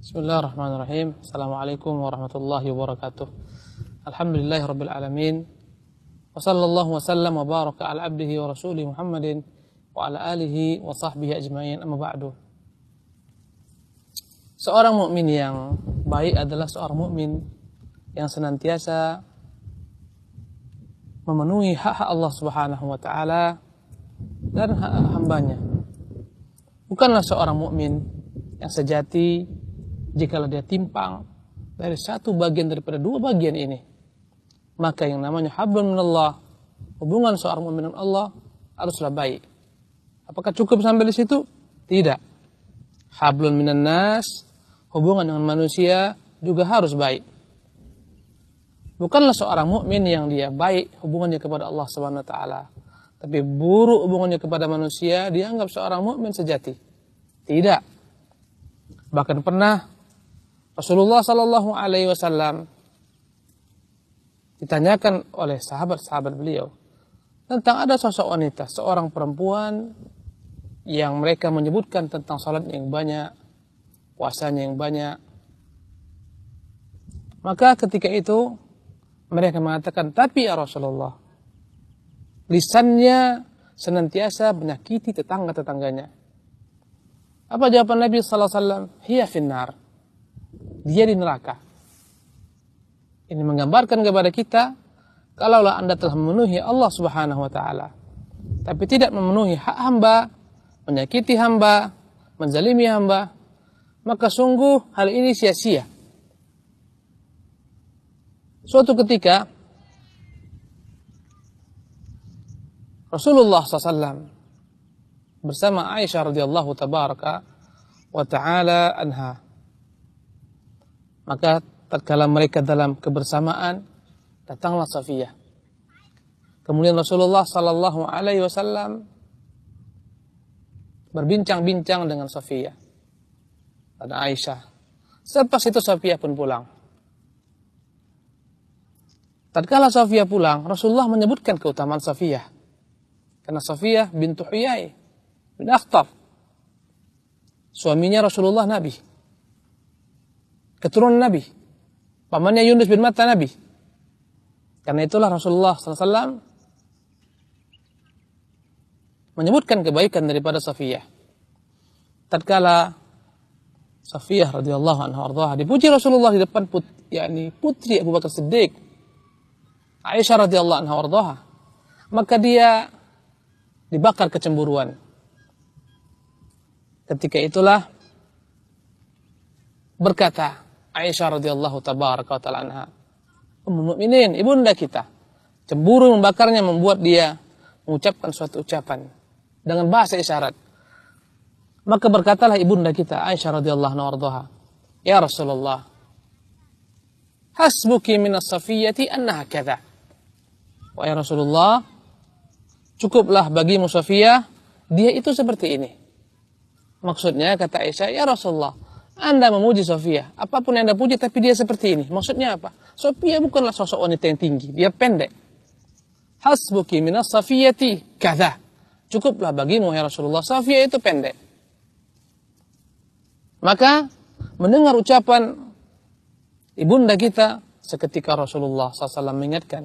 Bismillahirrahmanirrahim. Assalamualaikum warahmatullahi wabarakatuh. Alhamdulillahi rabbil alamin. Wa sallallahu wa sallam wa baraka ala abdihi wa rasulih Muhammadin wa ala alihi wa sahbihi ajma'in amma ba'du. Seorang mukmin yang baik adalah seorang mukmin yang senantiasa memenuhi hak-hak Allah Subhanahu wa taala dan hak hambanya. Bukanlah seorang mukmin yang sejati jikalau dia timpang dari satu bagian daripada dua bagian ini maka yang namanya hablum minallah hubungan seorang mukmin dengan Allah haruslah baik. Apakah cukup sampai di situ? Tidak. Hablum minan nas hubungan dengan manusia juga harus baik. Bukanlah seorang mukmin yang dia baik hubungannya kepada Allah Subhanahu wa taala tapi buruk hubungannya kepada manusia dianggap seorang mukmin sejati. Tidak. Bahkan pernah Rasulullah Shallallahu Alaihi Wasallam ditanyakan oleh sahabat-sahabat beliau tentang ada sosok wanita, seorang perempuan yang mereka menyebutkan tentang salat yang banyak, puasanya yang banyak. Maka ketika itu mereka mengatakan, tapi ya Rasulullah, lisannya senantiasa menyakiti tetangga-tetangganya. Apa jawaban Nabi Sallallahu Alaihi Wasallam? Hiya finnar dia di neraka. Ini menggambarkan kepada kita kalaulah Anda telah memenuhi Allah Subhanahu wa taala tapi tidak memenuhi hak hamba, menyakiti hamba, menzalimi hamba, maka sungguh hal ini sia-sia. Suatu ketika Rasulullah SAW bersama Aisyah radhiyallahu tabaraka wa taala anha maka tatkala mereka dalam kebersamaan, datanglah Safiyah. Kemudian Rasulullah Sallallahu Alaihi Wasallam berbincang-bincang dengan Safiyah dan Aisyah. Selepas itu Safiyah pun pulang. Tatkala Safiyah pulang, Rasulullah menyebutkan keutamaan Safiyah. Karena Safiyah bintu Huyai bin Akhtar. Suaminya Rasulullah Nabi keturunan Nabi. Pamannya Yunus bin Matta Nabi. Karena itulah Rasulullah SAW menyebutkan kebaikan daripada Safiyah. Tatkala Safiyah radhiyallahu anha ardhaha dipuji Rasulullah di depan put, yakni putri Abu Bakar Siddiq Aisyah radhiyallahu anha ardhaha maka dia dibakar kecemburuan ketika itulah berkata Aisyah radhiyallahu tabaraka taala anha. Ummul mukminin, ibunda kita. Cemburu membakarnya membuat dia mengucapkan suatu ucapan dengan bahasa isyarat. Maka berkatalah ibunda kita Aisyah radhiyallahu anha, "Ya Rasulullah, hasbuki min as-safiyyati annaha kadza." Wahai Rasulullah, cukuplah bagimu Safiyah, dia itu seperti ini. Maksudnya kata Aisyah, "Ya Rasulullah, anda memuji Sofia, apa pun yang Anda puji tapi dia seperti ini. Maksudnya apa? Sofia bukanlah sosok wanita yang tinggi, dia pendek. Hasbuki minas safiyati kada. Cukuplah bagimu ya Rasulullah, Sofia itu pendek. Maka mendengar ucapan ibunda kita seketika Rasulullah SAW mengingatkan.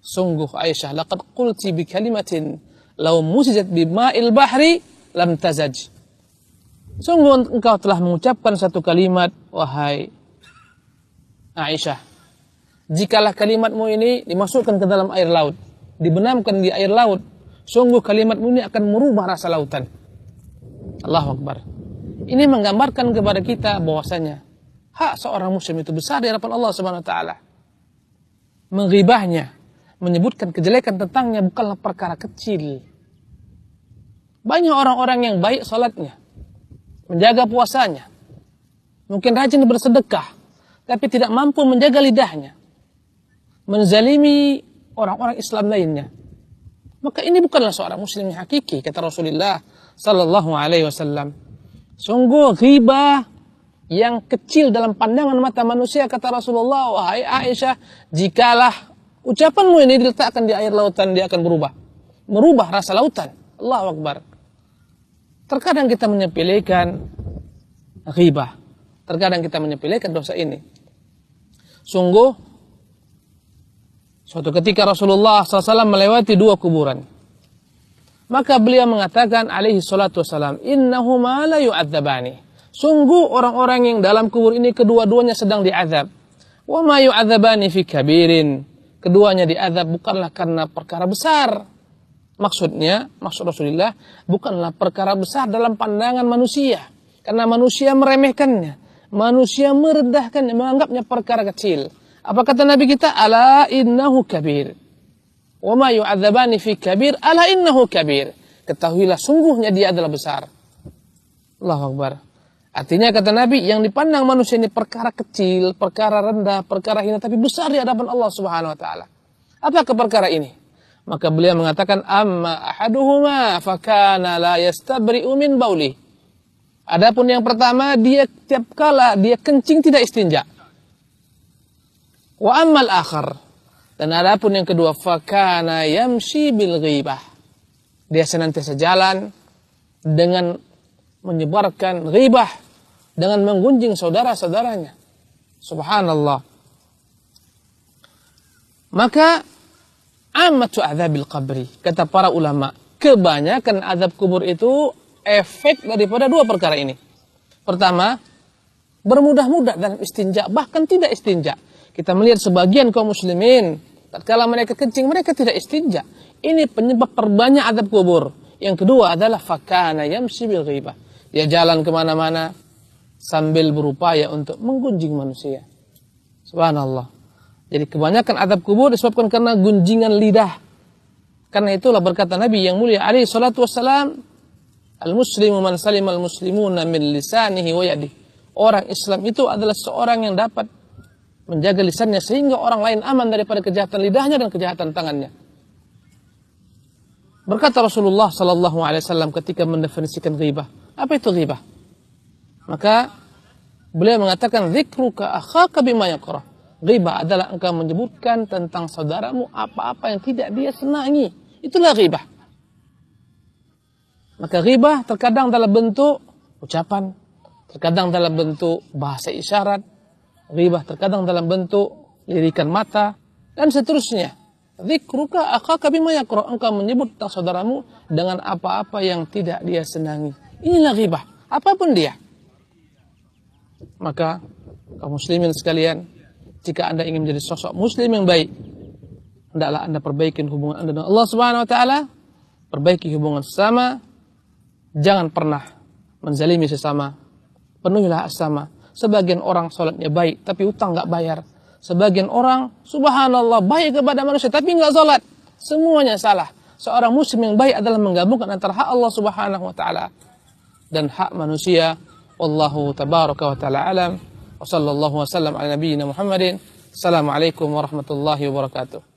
Sungguh Aisyah, laqad qulti bi kalimatin law musijat bima'il bahri lam tazaj Sungguh engkau telah mengucapkan satu kalimat, wahai Aisyah. Jikalah kalimatmu ini dimasukkan ke dalam air laut, dibenamkan di air laut, sungguh kalimatmu ini akan merubah rasa lautan. Allah Akbar. Ini menggambarkan kepada kita bahwasanya hak seorang muslim itu besar di hadapan Allah Subhanahu wa taala. Menghibahnya, menyebutkan kejelekan tentangnya bukanlah perkara kecil. Banyak orang-orang yang baik salatnya, menjaga puasanya, mungkin rajin bersedekah, tapi tidak mampu menjaga lidahnya, menzalimi orang-orang Islam lainnya. Maka ini bukanlah seorang muslim yang hakiki, kata Rasulullah Sallallahu Alaihi Wasallam. Sungguh ghibah yang kecil dalam pandangan mata manusia, kata Rasulullah, wahai Aisyah, jikalah ucapanmu ini diletakkan di air lautan, dia akan berubah. Merubah rasa lautan. Allah Akbar. Terkadang kita menyepelekan ghibah. Terkadang kita menyepelekan dosa ini. Sungguh, suatu ketika Rasulullah SAW melewati dua kuburan. Maka beliau mengatakan alaihi salatu wassalam, Innahuma la yu'adzabani. Sungguh orang-orang yang dalam kubur ini kedua-duanya sedang diazab. Wa ma yu'adzabani fi kabirin. Keduanya diazab bukanlah karena perkara besar. Maksudnya, maksud Rasulullah, bukanlah perkara besar dalam pandangan manusia. Karena manusia meremehkannya. Manusia meredahkannya, menganggapnya perkara kecil. Apa kata Nabi kita? Ala innahu kabir. Wa ma yu'adzabani fi kabir, ala innahu kabir. Ketahuilah sungguhnya dia adalah besar. Allahu Akbar. Artinya kata Nabi, yang dipandang manusia ini perkara kecil, perkara rendah, perkara hina, tapi besar di hadapan Allah Subhanahu wa taala. Apa ke perkara ini? Maka beliau mengatakan, "Amma ahaduhuma fakana la yastabri'u min bauli." Adapun yang pertama, dia tiap kala dia kencing tidak istinja. Wa ammal akhar. Dan adapun yang kedua, fakana yamshi bil ghibah. Dia senantiasa jalan dengan menyebarkan ghibah dengan menggunjing saudara-saudaranya. Subhanallah. Maka amatu azabil qabri kata para ulama kebanyakan azab kubur itu efek daripada dua perkara ini. Pertama, bermudah-mudah dalam istinja, bahkan tidak istinja. Kita melihat sebagian kaum muslimin, tatkala mereka kencing, mereka tidak istinja. Ini penyebab perbanyak azab kubur. Yang kedua adalah fakana yamsi bil ghibah. Dia jalan ke mana-mana sambil berupaya untuk menggunjing manusia. Subhanallah. Jadi kebanyakan adab kubur disebabkan karena gunjingan lidah. Karena itulah berkata Nabi yang mulia alaihi salatu wassalam, Al-muslimu man salim al-muslimuna min lisanihi wa yadihi. Orang Islam itu adalah seorang yang dapat menjaga lisannya sehingga orang lain aman daripada kejahatan lidahnya dan kejahatan tangannya. Berkata Rasulullah sallallahu alaihi wasallam ketika mendefinisikan ghibah, apa itu ghibah? Maka beliau mengatakan zikruka akhaka bima yakrah. Ghibah adalah engkau menyebutkan tentang saudaramu apa-apa yang tidak dia senangi. Itulah ghibah. Maka ghibah terkadang dalam bentuk ucapan, terkadang dalam bentuk bahasa isyarat, ghibah terkadang dalam bentuk lirikan mata, dan seterusnya. Zikruka akhaka bima yakrah. Engkau menyebut tentang saudaramu dengan apa-apa yang tidak dia senangi. Inilah ghibah. Apa pun dia. Maka kaum muslimin sekalian, jika Anda ingin menjadi sosok muslim yang baik, hendaklah Anda perbaiki hubungan Anda dengan Allah Subhanahu wa taala, perbaiki hubungan sesama, Jangan pernah menzalimi sesama. Penuhilah asama. Sebagian orang sholatnya baik, tapi utang nggak bayar. Sebagian orang, subhanallah, baik kepada manusia, tapi nggak sholat. Semuanya salah. Seorang muslim yang baik adalah menggabungkan antara hak Allah subhanahu wa ta'ala dan hak manusia. Wallahu tabaraka wa ta'ala alam. Wa sallallahu wa sallam ala nabiyyina Muhammadin. Assalamualaikum warahmatullahi wabarakatuh.